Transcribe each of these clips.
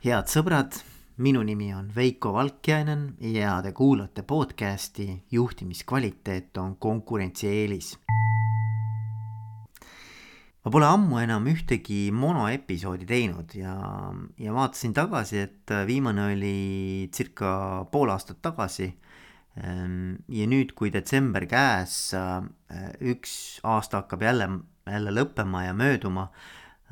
head sõbrad, minu nimi on Veiko Valkjainen ja te kuulate podcasti Juhtimiskvaliteet on konkurentsieelis. ma pole ammu enam ühtegi monoepisoodi teinud ja, ja vaatasin tagasi, et viimane oli circa pool aastat tagasi. Ehm, ja nüüd, kui detsember käes, üks aasta hakkab jälle, jälle lõppema ja mööduma,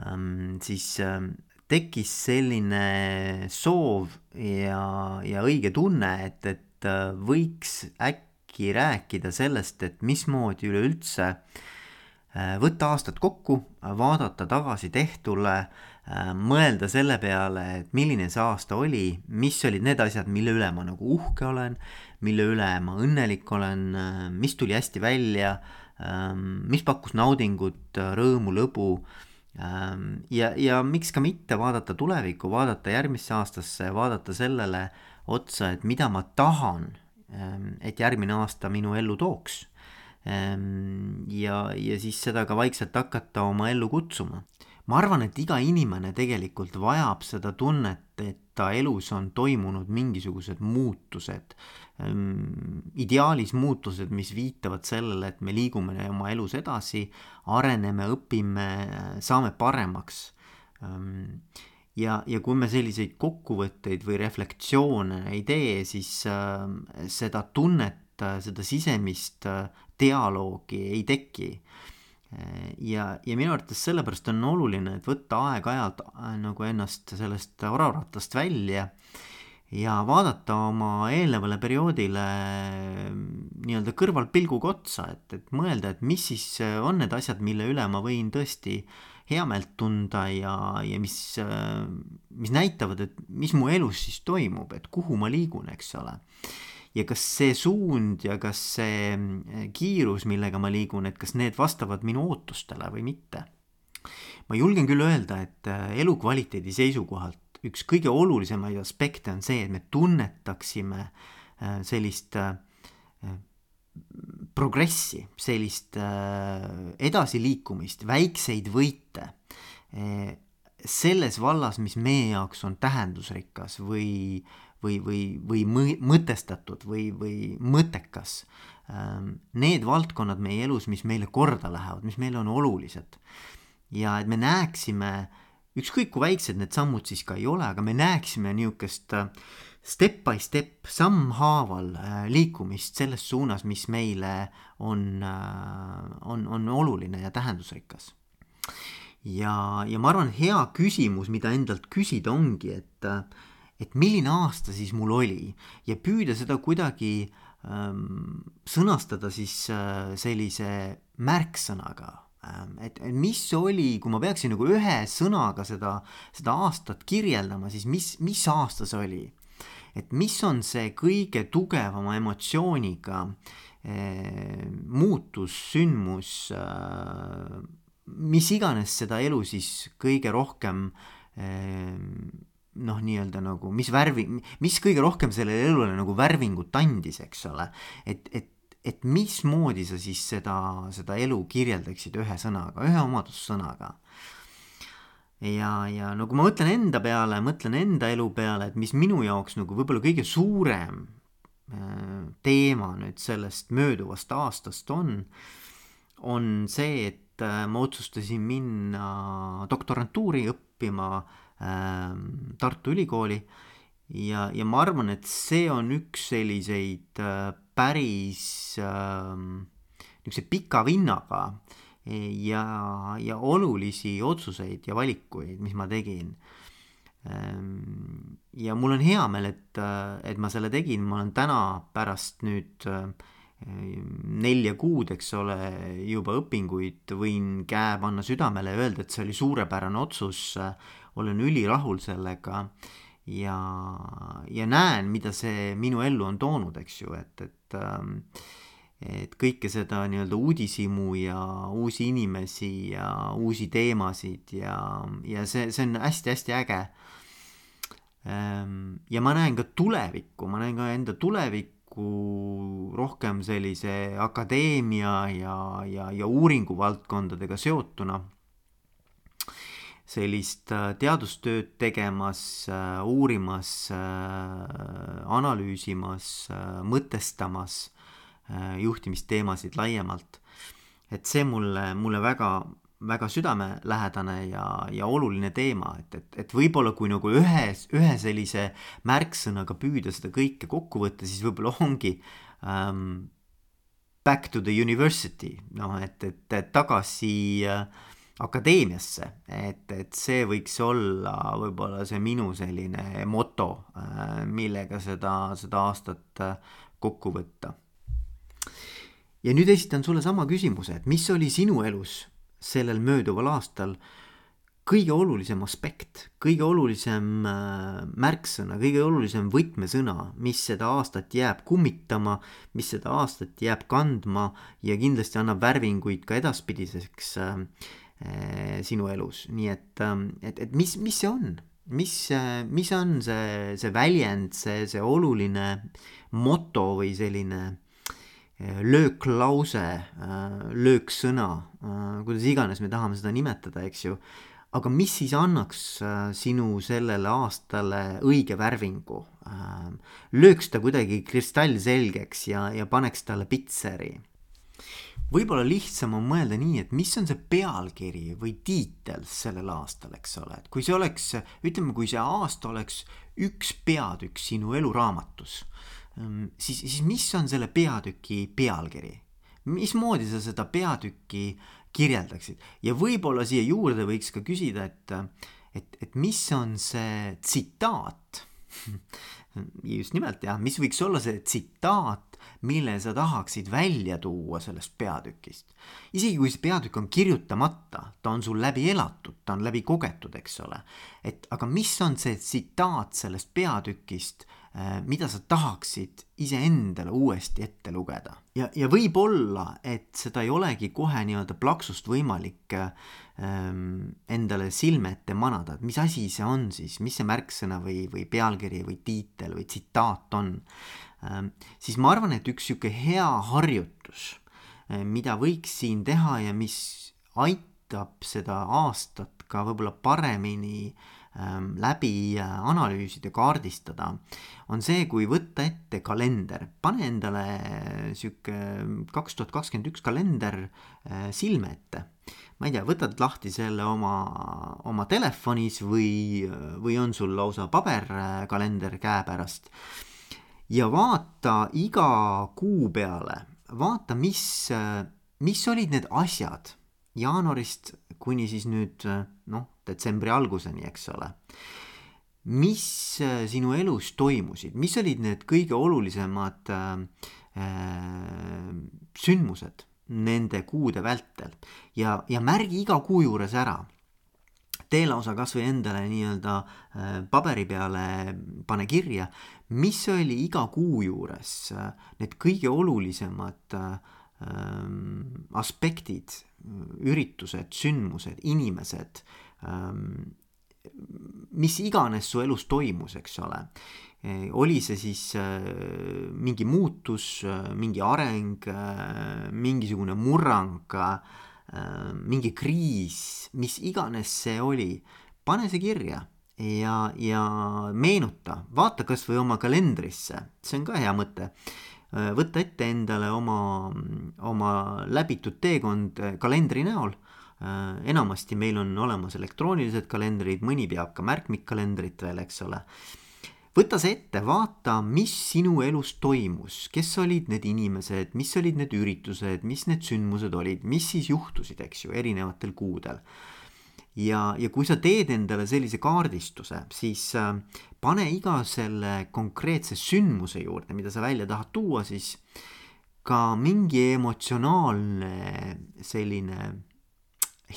ehm, siis ehm, tekkis selline soov ja, ja õige tunne, et, et äh, võiks äkki rääkida sellest, et mismoodi üleüldse äh, võtta aastad kokku, vaadata tagasi tehtule, äh, mõelda selle peale, et milline see aasta oli, mis olid need asjad, mille üle ma nagu uhke olen, mille üle ma õnnelik olen, mis tuli hästi välja, mis pakkus naudingut, rõõmu, lõbu ja, ja miks ka mitte vaadata tulevikku, vaadata järgmisse aastasse, vaadata sellele otsa, et mida ma tahan, ähm, et järgmine aasta minu ellu tooks. Ähm, ja, ja siis seda ka vaikselt hakata oma ellu kutsuma. ma arvan, et iga inimene tegelikult vajab seda tunnet, et ta elus on toimunud mingisugused muutused, Ehm, ideaalis muutused, mis viitavad sellele, et me liigume oma elus edasi, areneme, õpime, saame paremaks. Ehm, ja, ja kui me selliseid kokkuvõtteid või reflektsioone ei tee, siis ehm, seda tunnet, seda sisemist dialoogi ei teki ja, ja minu arvates sellepärast on oluline, et võtta aeg-ajalt äh, nagu ennast sellest oravaratast välja ja vaadata oma eelnevale perioodile nii-öelda kõrvalpilguga otsa, et, et mõelda, et mis siis on need asjad, mille üle ma võin tõesti heameelt tunda ja, ja mis, mis näitavad, et mis mu elus siis toimub, et kuhu ma liigun, eks ole. Ja kas see suund ja kas see kiirus, millega ma liigun, et kas need vastavad minu ootustele või mitte. ma julgen küll öelda, et elukvaliteedi seisukohalt üks kõige olulisemaid aspekte on see, et me tunnetaksime äh, sellist äh, progressi, sellist äh, edasiliikumist, väikseid võite selles vallas, mis meie jaoks on tähendusrikas või, või, või, või mõtestatud või, või mõttekas. Ähm, need valdkonnad meie elus, mis meile korda lähevad, mis meile on olulised ja et me näeksime ükskõik kui väiksed need sammud siis ka ei ole, aga me näeksime niisugust äh, step by step, sammhaaval äh, liikumist selles suunas, mis meile on, äh, on, on oluline ja tähendusrikas. ja, ja ma arvan, hea küsimus, mida endalt küsida ongi, et, et milline aasta siis mul oli ja püüda seda kuidagi ähm, sõnastada siis äh, sellise märksõnaga Ähm, et mis oli, kui ma peaksin nagu ühe sõnaga seda, seda aastat kirjeldama, siis mis, mis aasta see oli? et mis on see kõige tugevama emotsiooniga eh, muutus, sündmus eh,, mis iganes seda elu siis kõige rohkem eh, noh, nii-öelda nagu, mis värvi, mis kõige rohkem sellele elule nagu värvingut andis, eks ole, et, et et mismoodi sa siis seda, seda elu kirjeldaksid ühe sõnaga, ühe omadussõnaga. ja, ja no kui ma mõtlen enda peale, mõtlen enda elu peale, et mis minu jaoks nagu võib-olla kõige suurem äh, teema nüüd sellest mööduvast aastast on, on see, et äh, ma otsustasin minna doktorantuuri õppima äh, Tartu Ülikooli ja, ja ma arvan, et see on üks selliseid äh, päris äh, niisuguse pika vinnaga ja, ja olulisi otsuseid ja valikuid, mis ma tegin. Ähm, ja mul on hea meel, et, et ma selle tegin, ma olen täna pärast nüüd äh, nelja kuud, eks ole, juba õpinguid, võin käe panna südamele ja öelda, et see oli suurepärane otsus, olen ülirahul sellega ja, ja näen, mida see minu ellu on toonud, eks ju, et, et ähm, et kõike seda nii-öelda uudishimu ja uusi inimesi ja uusi teemasid ja, ja see, see on hästi-hästi äge. Ähm, ja ma näen ka tulevikku, ma näen ka enda tulevikku rohkem sellise akadeemia ja, ja, ja uuringuvaldkondadega seotuna sellist äh, teadustööd tegemas, äh, uurimas, analüüsimas, mõtestamas juhtimisteemasid laiemalt. et see mulle, mulle väga, väga südamelähedane ja, ja oluline teema, et, et, et võib-olla kui nagu ühes, ühe sellise märksõnaga püüda seda kõike kokku võtta, siis võib-olla ongi um, back to the university, noh, et, et, et tagasi äh, akadeemiasse, et, et see võiks olla võib-olla see minu selline moto, äh, millega seda, seda aastat äh, kokku võtta. ja nüüd esitan sulle sama küsimuse, et mis oli sinu elus sellel mööduval aastal kõige olulisem aspekt, kõige olulisem äh, märksõna, kõige olulisem võtmesõna, mis seda aastat jääb kummitama, mis seda aastat jääb kandma ja kindlasti annab värvinguid ka edaspidiseks sinu elus, nii et, ähm, et, et mis, mis see on? mis, äh, mis on see, see väljend, see, see oluline moto või selline lööklause, lööksõna, kuidas iganes me tahame seda nimetada, eks ju aga mis siis annaks äh, sinu sellele aastale õige värvingu? Ähm, lööks ta kuidagi kristallselgeks ja, ja paneks talle pitseri? Võib-olla lihtsam on mõelda nii, et mis on see pealkiri või tiitel sellel aastal, eks ole, et kui see oleks, ütleme, kui see aasta oleks üks peatükk sinu eluraamatus, ähm, siis, siis mis on selle peatüki pealkiri? mismoodi sa seda peatükki kirjeldaksid? Ja võib-olla siia juurde võiks ka küsida, et, et, et mis on see tsitaat? Just nimelt jah, mis võiks olla see tsitaat, mille sa tahaksid välja tuua sellest peatükist. isegi kui see peatükk on kirjutamata, ta on sul läbi elatud, ta on läbi kogetud, eks ole. et aga mis on see tsitaat sellest peatükist Äh, mida sa tahaksid iseendale uuesti ette lugeda. ja, ja võib-olla, et seda ei olegi kohe nii-öelda plaksust võimalik ähm, endale silme ette manada, et mis asi see on siis, mis see märksõna või, või pealkiri või tiitel või tsitaat on. Siis ma arvan, et üks sihuke hea harjutus, äh, mida võiks siin teha ja mis aitab seda aastat ka võib-olla paremini äh, Ähm, läbi äh, analüüsida, kaardistada, on see, kui võtta ette kalender, pane endale äh, sihuke kaks tuhat kakskümmend üks kalender silme ette. ma ei tea, võtad lahti selle oma, oma telefonis või, või on sul lausa paberkalender käepärast ja vaata iga kuu peale, vaata, mis, mis olid need asjad jaanuarist kuni siis nüüd noh detsembri alguseni, eks ole. mis sinu elus toimusid, mis olid need kõige olulisemad äh, äh, sündmused nende kuude vältel? Ja, ja märgi iga kuu juures ära tee lausa kasvõi endale nii-öelda äh, paberi peale, pane kirja, mis oli iga kuu juures äh, need kõige olulisemad ähm, aspektid, üritused, sündmused, inimesed mis iganes su elus toimus, eks ole. Oli see siis äh, mingi muutus, äh, mingi areng, äh, mingisugune murrang, mingi kriis, mis iganes see oli, pane see kirja ja, ja meenuta, vaata kasvõi oma kalendrisse, see on ka hea mõte võtta ette endale oma, oma läbitud teekond kalendri näol Äh, enamasti meil on olemas elektroonilised kalendrid, mõni peab ka märkmikkalendrit veel, eks ole. Võta see ette, vaata, mis sinu elus toimus, kes olid need inimesed, mis olid need üritused, mis need sündmused olid, mis siis juhtusid, eks ju, erinevatel kuudel. ja, ja kui sa teed endale sellise kaardistuse, siis äh, pane iga selle konkreetse sündmuse juurde, mida sa välja tahad tuua, siis ka mingi emotsionaalne selline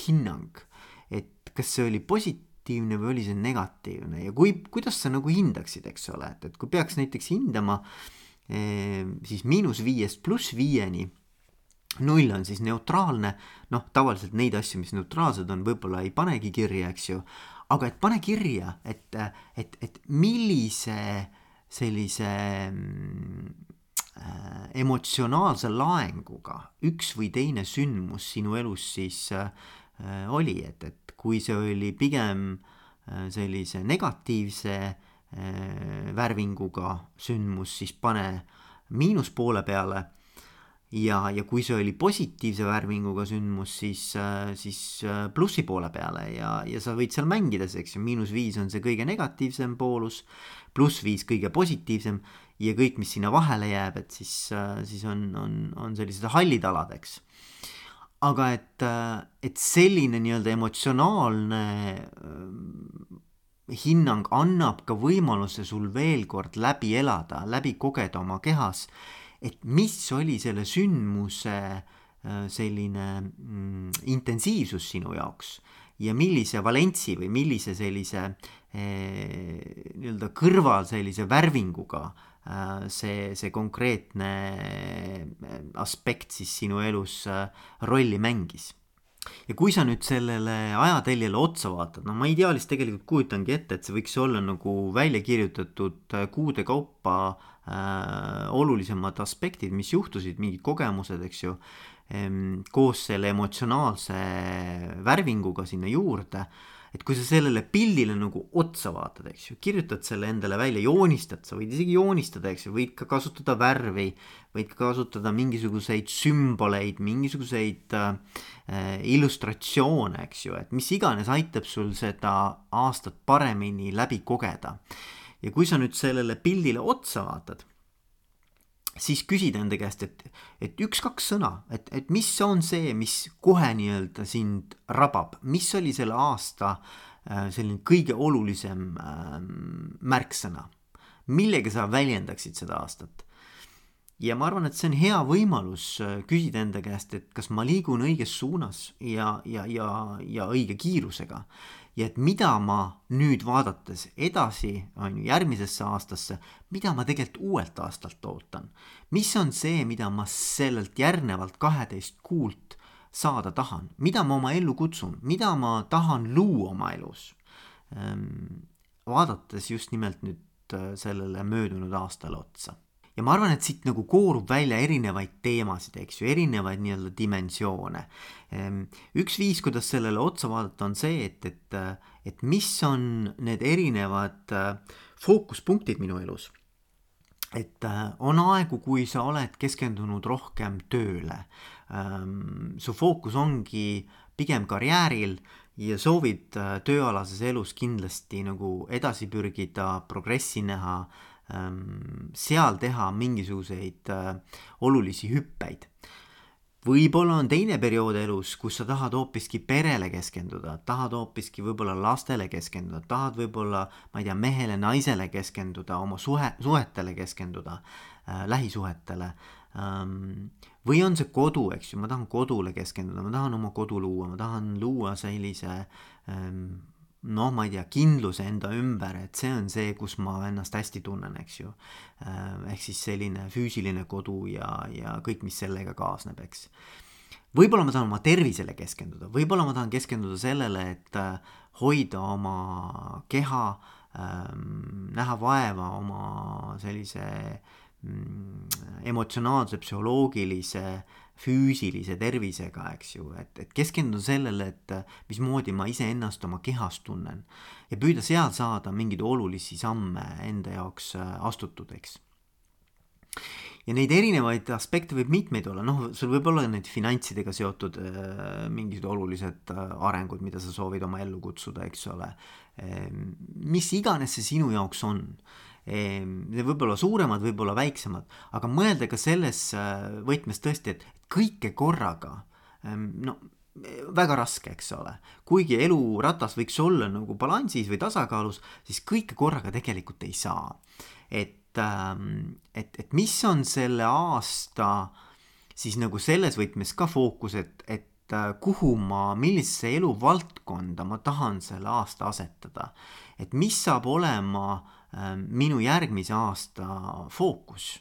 hinnang, et kas see oli positiivne või oli see negatiivne? Ja kui, kuidas sa nagu hindaksid, eks ole, et, et kui peaks näiteks hindama eh, siis miinus viiest pluss viieni null on siis neutraalne, noh, tavaliselt neid asju, mis neutraalsed on, võib-olla ei panegi kirja, eks ju, aga et pane kirja, et, et, et millise sellise äh, emotsionaalse laenguga üks või teine sündmus sinu elus siis Äh, oli, et, et kui see oli pigem sellise negatiivse värvinguga sündmus, siis pane miinuspoole peale ja, ja kui see oli positiivse värvinguga sündmus, siis, äh, siis äh, plussi poole peale ja, ja sa võid seal mängida, eks ju, miinus viis on see kõige negatiivsem poolus, pluss viis kõige positiivsem ja kõik, mis sinna vahele jääb, et siis, äh, siis on, on, on sellised hallid alad, eks. Aga et, et selline nii-öelda emotsionaalne hinnang annab ka võimaluse sul veel kord läbi elada, läbi kogeda oma kehas et mis oli selle sündmuse äh, selline mm, intensiivsus sinu jaoks ja millise valentsi või millise sellise eh, nii-öelda kõrval sellise värvinguga eh, see, see konkreetne aspekt siis sinu elus eh, rolli mängis. Ja kui sa nüüd sellele ajateljele otsa vaatad, no ma ideaalis tegelikult kujutangi ette, et see võiks olla nagu välja kirjutatud kuude kaupa äh, olulisemad aspektid, mis juhtusid, mingid kogemused, eks ju ehm,, koos selle emotsionaalse värvinguga sinna juurde et kui sa sellele pildile nagu otsa vaatad, eks ju, kirjutad selle endale välja, joonistad, sa võid isegi joonistada, eks ju, võid ka kasutada värvi, võid ka kasutada mingisuguseid sümboleid, mingisuguseid äh, illustratsioone, eks ju, et mis iganes aitab sul seda aastat paremini läbi kogeda. ja kui sa nüüd sellele pildile otsa vaatad siis küsida enda käest, et, et üks-kaks sõna, et, et mis on see, mis kohe nii-öelda sind rabab, mis oli selle aasta äh, selline kõige olulisem äh, märksõna, millega sa väljendaksid seda aastat. ja ma arvan, et see on hea võimalus äh, küsida enda käest, et kas ma liigun õiges suunas ja, ja, ja, ja õige kiirusega ja et mida ma nüüd vaadates edasi, on ju, järgmisesse aastasse, mida ma tegelikult uuelt aastalt ootan. mis on see, mida ma sellelt järgnevalt kaheteist kuult saada tahan, mida ma oma ellu kutsun, mida ma tahan luua oma elus. Ehm, vaadates just nimelt nüüd äh, sellele möödunud aastale otsa ja ma arvan, et siit nagu koorub välja erinevaid teemasid, eks ju, erinevaid nii-öelda dimensioone. Ehm, üks viis, kuidas sellele otsa vaadata, on see, et, et, et mis on need erinevad äh, fookuspunktid minu elus. et äh, on aegu, kui sa oled keskendunud rohkem tööle. Ehm, su fookus ongi pigem karjääril ja soovid äh, tööalases elus kindlasti nagu edasi pürgida, progressi näha seal teha mingisuguseid äh, olulisi hüppeid. võib-olla on teine periood elus, kus sa tahad hoopiski perele keskenduda, tahad hoopiski võib-olla lastele keskenduda, tahad võib-olla, ma ei tea, mehele, naisele keskenduda, oma suhe, suhetele keskenduda äh,, lähisuhetele ähm,. või on see kodu, eks ju, ma tahan kodule keskenduda, ma tahan oma kodu luua, ma tahan luua sellise ähm, noh, ma ei tea, kindluse enda ümber, et see on see, kus ma ennast hästi tunnen, eks ju. Äh, ehk siis selline füüsiline kodu ja, ja kõik, mis sellega kaasneb, eks. võib-olla ma tahan oma tervisele keskenduda, võib-olla ma tahan keskenduda sellele, et äh, hoida oma keha, ähm, näha vaeva oma sellise mm, emotsionaalse, psühholoogilise füüsilise tervisega, eks ju, et, et keskenduda sellele, et mismoodi ma iseennast oma kehas tunnen ja püüda seal saada mingeid olulisi samme enda jaoks äh, astutud, eks. ja neid erinevaid aspekte võib mitmeid olla, noh, sul võib olla need finantsidega seotud äh, mingid olulised äh, arengud, mida sa soovid oma ellu kutsuda, eks ole. Ehm, mis iganes see sinu jaoks on Ehm, võib-olla suuremad, võib-olla väiksemad, aga mõelda ka selles võtmes tõesti, et kõike korraga, ehm, no väga raske, eks ole. kuigi eluratas võiks olla nagu balansis või tasakaalus, siis kõike korraga tegelikult ei saa. et, ähm, et, et mis on selle aasta siis nagu selles võtmes ka fookus, et, et äh, kuhu ma, millisesse eluvaldkonda ma tahan selle aasta asetada. et mis saab olema Äh, minu järgmise aasta fookus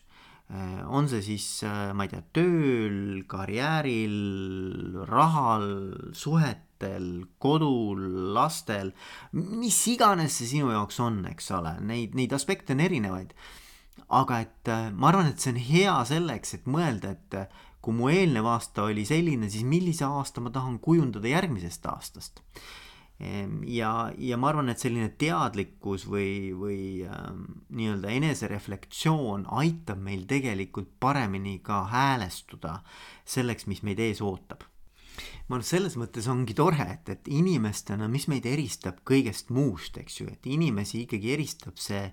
on see siis, äh, ma ei tea, tööl, karjääril, rahal, suhetel, kodul, lastel, mis iganes see sinu jaoks on, eks ole, neid, neid aspekte on erinevaid. aga et ma arvan, et see on hea selleks, et mõelda, et kui mu eelnev aasta oli selline, siis millise aasta ma tahan kujundada järgmisest aastast ja, ja ma arvan, et selline teadlikkus või, või ähm, nii-öelda enesereflektsioon aitab meil tegelikult paremini ka häälestuda selleks, mis meid ees ootab. ma arvan, selles mõttes ongi tore, et, et inimestena, mis meid eristab kõigest muust, eks ju, et inimesi ikkagi eristab see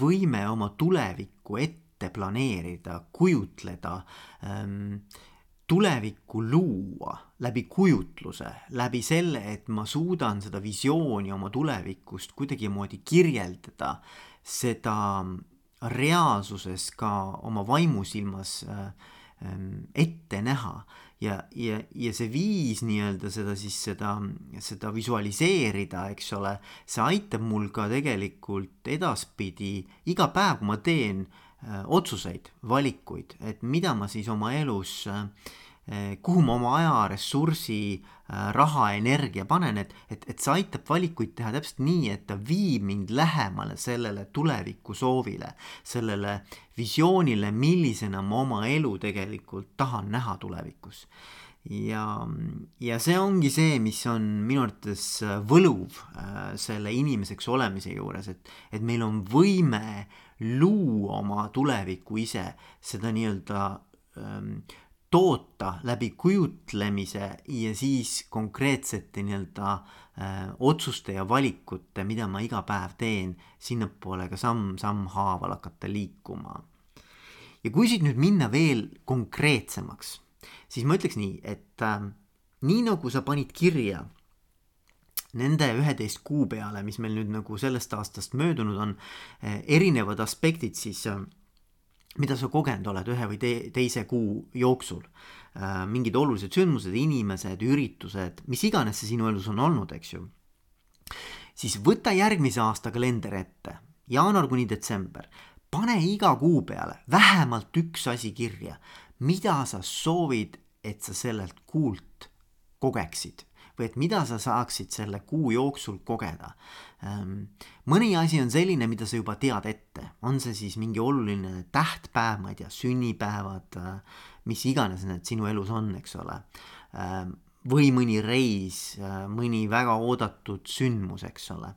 võime oma tulevikku ette planeerida, kujutleda ähm, tulevikku luua läbi kujutluse, läbi selle, et ma suudan seda visiooni oma tulevikust kuidagimoodi kirjeldada, seda reaalsuses ka oma vaimusilmas äh, ähm, ette näha. Ja, ja, ja see viis nii-öelda seda siis seda, seda visualiseerida, eks ole, see aitab mul ka tegelikult edaspidi iga päev, kui ma teen äh, otsuseid, valikuid, et mida ma siis oma elus äh, Eh, kuhu ma oma aja, ressursi, raha, energia panen, et, et, et see aitab valikuid teha täpselt nii, et ta viib mind lähemale sellele tulevikusoovile, sellele visioonile, millisena ma oma elu tegelikult tahan näha tulevikus. ja, ja see ongi see, mis on minu arvates võluv äh, selle inimeseks olemise juures, et, et meil on võime luua oma tulevikku ise, seda nii-öelda ähm, toota läbi kujutlemise ja siis konkreetsete nii-öelda äh, otsuste ja valikute, mida ma iga päev teen, sinnapoole ka samm-samm haaval hakata liikuma. ja kui siit nüüd minna veel konkreetsemaks, siis ma ütleks nii, et äh, nii nagu sa panid kirja nende üheteist kuu peale, mis meil nüüd nagu sellest aastast möödunud on äh,, erinevad aspektid siis äh, mida sa kogenud oled ühe või te teise kuu jooksul äh,. mingid olulised sündmused, inimesed, üritused, mis iganes see sinu elus on olnud, eks ju. siis võta järgmise aasta kalender ette, jaanuar kuni detsember, pane iga kuu peale vähemalt üks asi kirja, mida sa soovid, et sa sellelt kuult kogeksid või et mida sa saaksid selle kuu jooksul kogeda. Ehm, mõni asi on selline, mida sa juba tead ette, on see siis mingi oluline tähtpäev, ma ei tea, sünnipäevad, äh, mis iganes need sinu elus on, eks ole. Ehm, või mõni reis, äh, mõni väga oodatud sündmus, eks ole.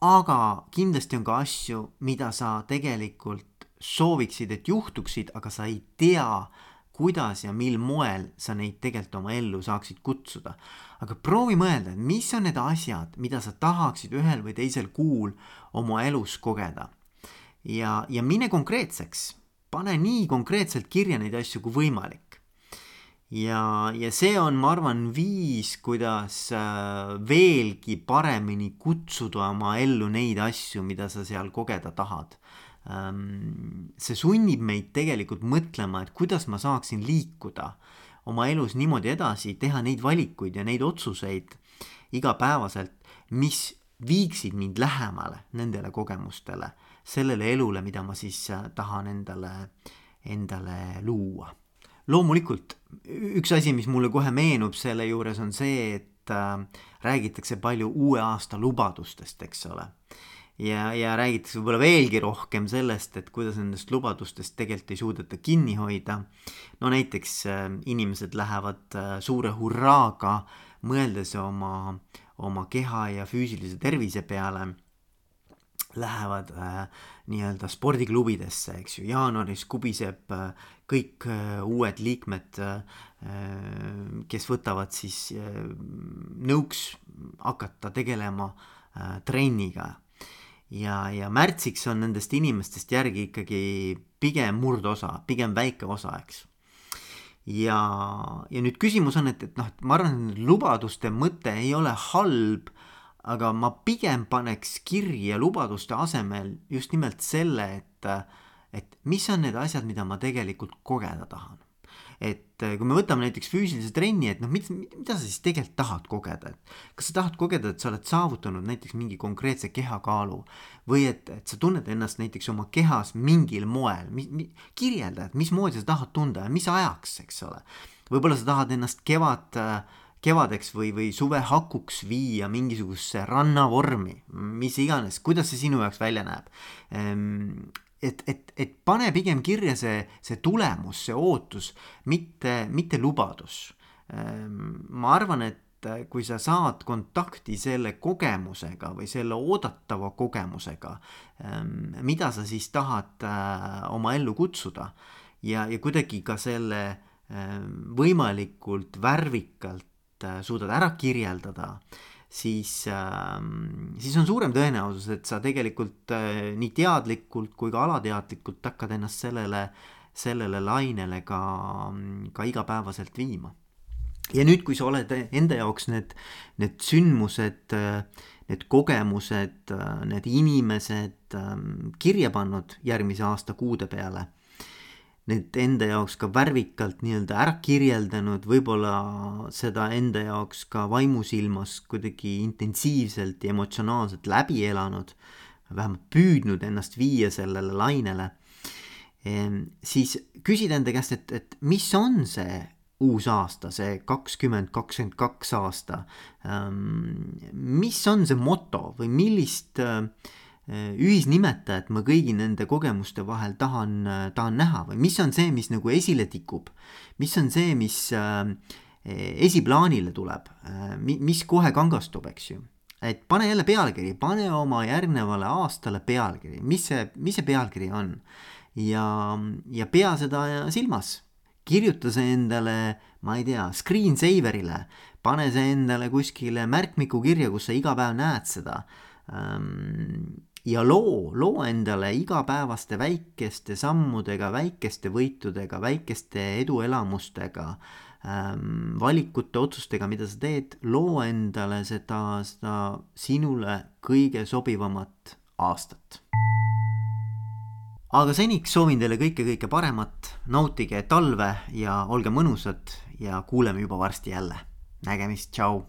aga kindlasti on ka asju, mida sa tegelikult sooviksid, et juhtuksid, aga sa ei tea, kuidas ja mil moel sa neid tegelikult oma ellu saaksid kutsuda. aga proovi mõelda, et mis on need asjad, mida sa tahaksid ühel või teisel kuul oma elus kogeda. ja, ja mine konkreetseks, pane nii konkreetselt kirja neid asju kui võimalik. ja, ja see on, ma arvan, viis, kuidas äh, veelgi paremini kutsuda oma ellu neid asju, mida sa seal kogeda tahad see sunnib meid tegelikult mõtlema, et kuidas ma saaksin liikuda oma elus niimoodi edasi, teha neid valikuid ja neid otsuseid igapäevaselt, mis viiksid mind lähemale nendele kogemustele, sellele elule, mida ma siis äh, tahan endale, endale luua. loomulikult üks asi, mis mulle kohe meenub selle juures, on see, et äh, räägitakse palju uue aasta lubadustest, eks ole ja, ja räägitakse võib-olla veelgi rohkem sellest, et kuidas nendest lubadustest tegelikult ei suudeta kinni hoida. no näiteks äh, inimesed lähevad äh, suure hurraaga, mõeldes oma, oma keha ja füüsilise tervise peale, lähevad äh, nii-öelda spordiklubidesse, eks ju, jaanuaris kubiseb äh, kõik äh, uued liikmed äh,, kes võtavad siis äh, nõuks hakata tegelema äh, trenniga ja, ja märtsiks on nendest inimestest järgi ikkagi pigem murdosa, pigem väike osa, eks. ja, ja nüüd küsimus on, et, et noh, et ma arvan, et lubaduste mõte ei ole halb, aga ma pigem paneks kirja lubaduste asemel just nimelt selle, et, et mis on need asjad, mida ma tegelikult kogeda tahan et äh, kui me võtame näiteks füüsilise trenni, et noh, mida, mida sa siis tegelikult tahad kogeda, et kas sa tahad kogeda, et sa oled saavutanud näiteks mingi konkreetse kehakaalu või et, et sa tunned ennast näiteks oma kehas mingil moel, kirjelda, et mismoodi sa tahad tunda ja mis ajaks, eks ole. võib-olla sa tahad ennast kevad kevadeks või, või suvehakuks viia mingisugusesse rannavormi, mis iganes, kuidas see sinu jaoks välja näeb ehm, et, et, et pane pigem kirja see, see tulemus, see ootus, mitte, mitte lubadus. Ehm, ma arvan, et et kui sa saad kontakti selle kogemusega või selle oodatava kogemusega, ähm, mida sa siis tahad äh, oma ellu kutsuda ja, ja kuidagi ka selle ähm, võimalikult värvikalt äh, suudad ära kirjeldada, siis, ähm, siis on suurem tõenäosus, et sa tegelikult äh, nii teadlikult kui ka alateadlikult hakkad ennast sellele, sellele lainele ka, ka igapäevaselt viima. Ja nüüd, kui sa oled enda jaoks need, need sündmused, need kogemused, need inimesed ähm, kirja pannud järgmise aasta kuude peale, need enda jaoks ka värvikalt nii-öelda ära kirjeldanud, võib-olla seda enda jaoks ka vaimusilmas kuidagi intensiivselt ja emotsionaalselt läbi elanud, vähemalt püüdnud ennast viia sellele lainele, ehm, siis küsida enda käest, et, et mis on see uus aasta, see kakskümmend kakskümmend kaks aasta. Ähm, mis on see moto või millist äh, ühisnimetajat ma kõigi nende kogemuste vahel tahan, äh, tahan näha või mis on see, mis nagu esile tikub, mis on see, mis äh, esiplaanile tuleb, mis kohe kangastub, eks ju? Et pane jälle pealkiri, pane oma järgnevale aastale pealkiri, mis see, mis see pealkiri on? Ja, ja pea seda silmas. Kirjuta see endale, ma ei tea, screensaver'ile, pane see endale kuskile märkmiku kirja, kus sa iga päev näed seda. Ja loo, loo endale igapäevaste väikeste sammudega, väikeste võitudega, väikeste eduelamustega, ehm, valikute, otsustega, mida sa teed, loo endale seda, seda sinule kõige sobivamat aastat. Aga seniks soovin teile kõike kõike paremat, nautige talve ja olge mõnusad ja kuuleme juba varsti jälle. nägemist, tšau